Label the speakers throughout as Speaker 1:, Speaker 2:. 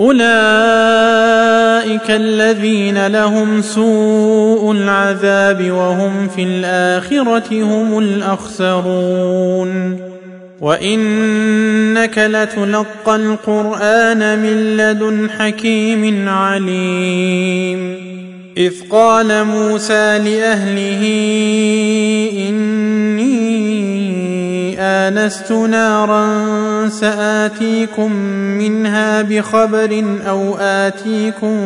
Speaker 1: اولئك الذين لهم سوء العذاب وهم في الاخره هم الاخسرون وانك لتلقى القران من لدن حكيم عليم اذ قال موسى لاهله اني آنست نارا سآتيكم منها بخبر أو آتيكم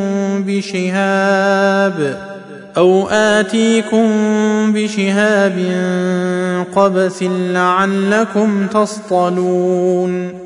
Speaker 1: بشهاب أو آتيكم بشهاب قبس لعلكم تصطلون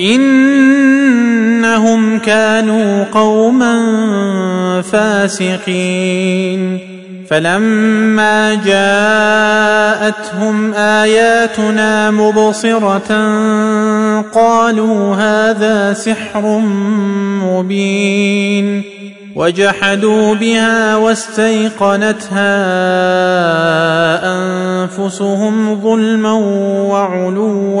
Speaker 1: انهم كانوا قوما فاسقين فلما جاءتهم اياتنا مبصره قالوا هذا سحر مبين وجحدوا بها واستيقنتها انفسهم ظلما وعلوا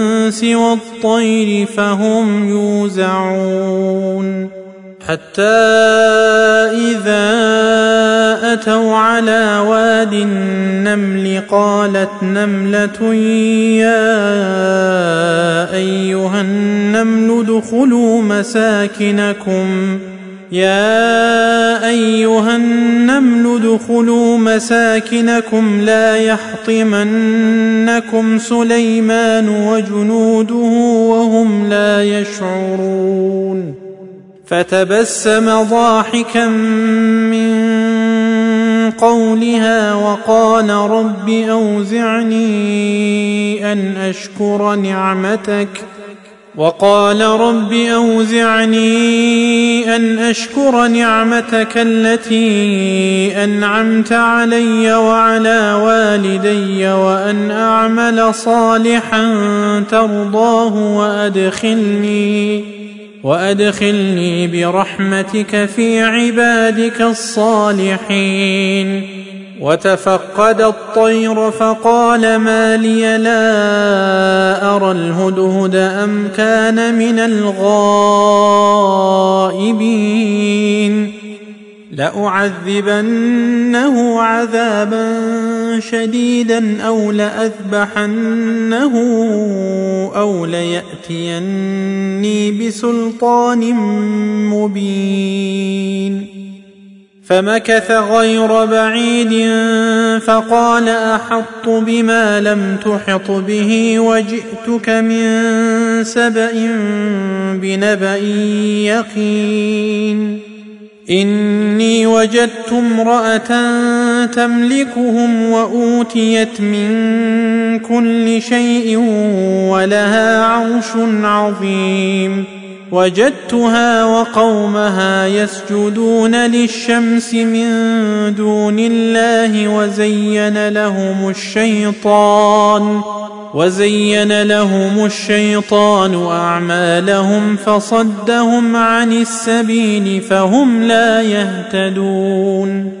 Speaker 1: الإنس والطير فهم يوزعون حتى إذا أتوا على واد النمل قالت نملة يا أيها النمل ادخلوا مساكنكم ۖ يا ايها النمل ادخلوا مساكنكم لا يحطمنكم سليمان وجنوده وهم لا يشعرون فتبسم ضاحكا من قولها وقال رب اوزعني ان اشكر نعمتك وقال رب اوزعني ان اشكر نعمتك التي انعمت علي وعلى والدي وان اعمل صالحا ترضاه وادخلني وادخلني برحمتك في عبادك الصالحين وتفقد الطير فقال ما لي لا ارى الهدهد ام كان من الغائبين لاعذبنه عذابا شديدا او لاذبحنه او لياتيني بسلطان مبين فمكث غير بعيد فقال احط بما لم تحط به وجئتك من سبا بنبا يقين اني وجدت امراه تملكهم واوتيت من كل شيء ولها عرش عظيم وجدتها وقومها يسجدون للشمس من دون الله وزين لهم الشيطان وزين لهم الشيطان اعمالهم فصدهم عن السبيل فهم لا يهتدون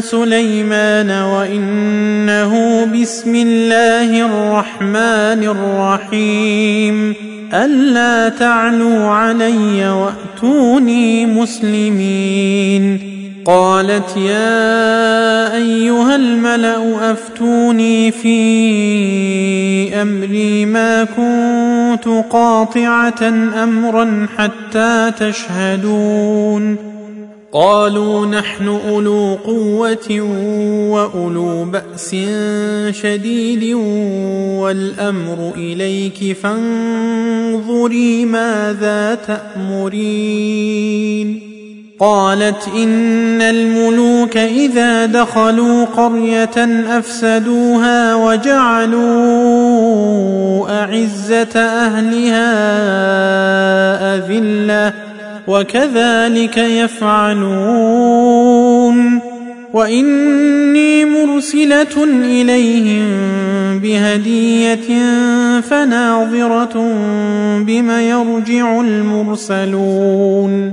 Speaker 1: سليمان وإنه بسم الله الرحمن الرحيم ألا تعلوا علي وأتوني مسلمين قالت يا ايها الملا افتوني في امري ما كنت قاطعه امرا حتى تشهدون قالوا نحن اولو قوه واولو باس شديد والامر اليك فانظري ماذا تامرين قالت ان الملوك اذا دخلوا قريه افسدوها وجعلوا اعزه اهلها اذله وكذلك يفعلون واني مرسله اليهم بهديه فناظره بم يرجع المرسلون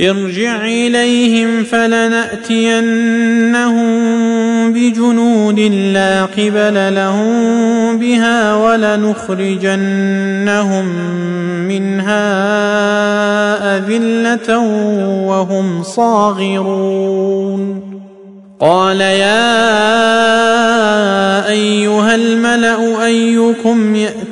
Speaker 1: ارجع اليهم فلناتينهم بجنود لا قبل لهم بها ولنخرجنهم منها اذله وهم صاغرون قال يا ايها الملا ايكم ياتي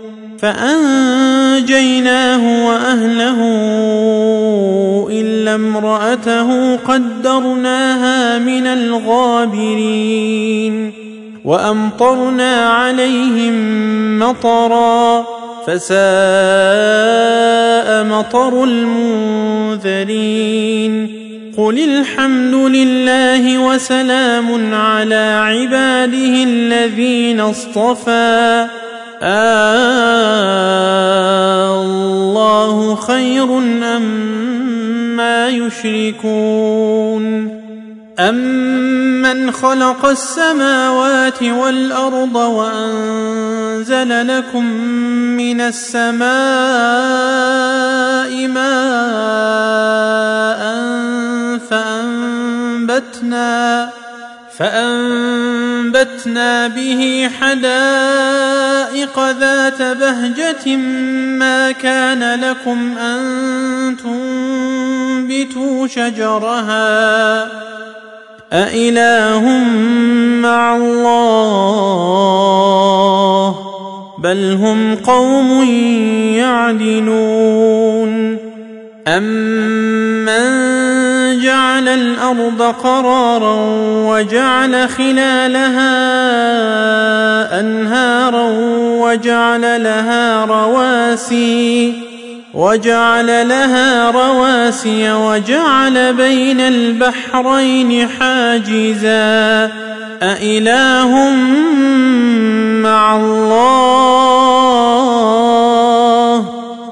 Speaker 1: فانجيناه واهله الا امراته قدرناها من الغابرين وامطرنا عليهم مطرا فساء مطر المنذرين قل الحمد لله وسلام على عباده الذين اصطفى آه، الله خير أما ما يشركون أمن خلق السماوات والأرض وأنزل لكم من السماء ماء فأنبتنا فانبتنا به حدائق ذات بهجه ما كان لكم ان تنبتوا شجرها أإله مع الله بل هم قوم يعدلون أمن جعل الارض قرارا وجعل خلالها انهارا وجعل لها رواسي وجعل لها رواسي وجعل بين البحرين حاجزا أإله مع الله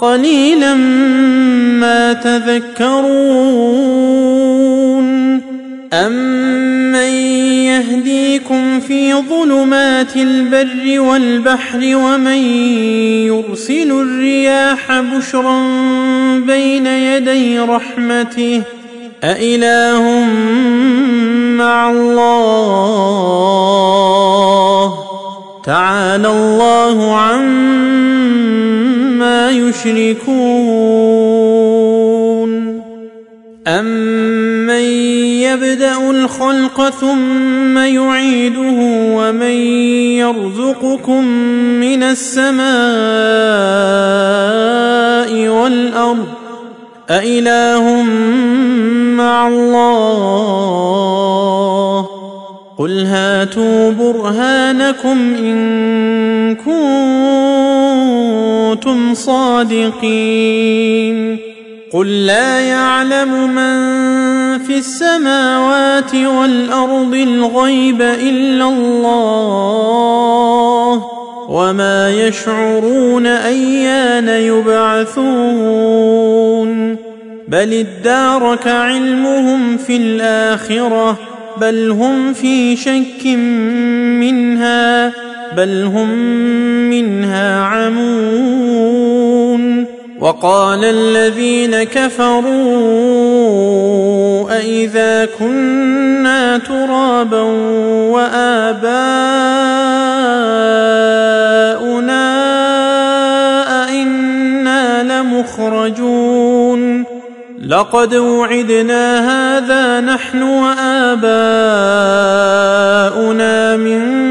Speaker 1: قليلا ما تذكرون امن يهديكم في ظلمات البر والبحر ومن يرسل الرياح بشرا بين يدي رحمته أإله مع الله يشركون امن يبدا الخلق ثم يعيده ومن يرزقكم من السماء والارض أإله مع الله قل هاتوا برهانكم إن كنتم كنتم صادقين قل لا يعلم من في السماوات والارض الغيب الا الله وما يشعرون ايان يبعثون بل ادارك علمهم في الاخره بل هم في شك منها بل هم منها عمون وقال الذين كفروا أإذا كنا ترابا وآباؤنا أئنا لمخرجون لقد وعدنا هذا نحن وآباؤنا من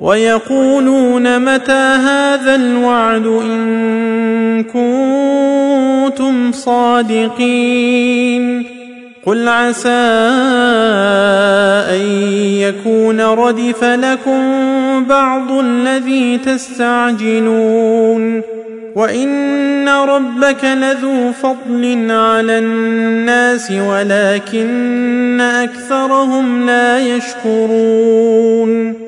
Speaker 1: ويقولون متى هذا الوعد ان كنتم صادقين قل عسى ان يكون ردف لكم بعض الذي تستعجلون وان ربك لذو فضل على الناس ولكن اكثرهم لا يشكرون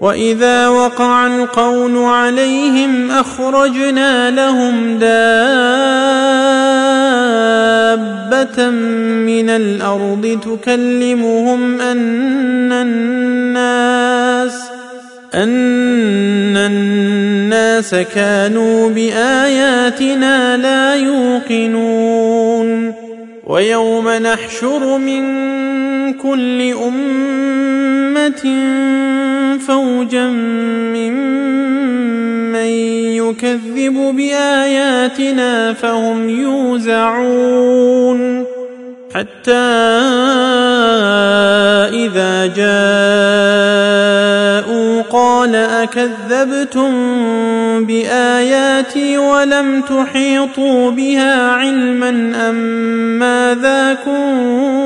Speaker 1: واذا وقع القول عليهم اخرجنا لهم دابه من الارض تكلمهم ان الناس ان الناس كانوا باياتنا لا يوقنون ويوم نحشر من كل أمة فوجا ممن يكذب بآياتنا فهم يوزعون حتى إذا جاءوا قال أكذبتم بآياتي ولم تحيطوا بها علما أم ماذا كنتم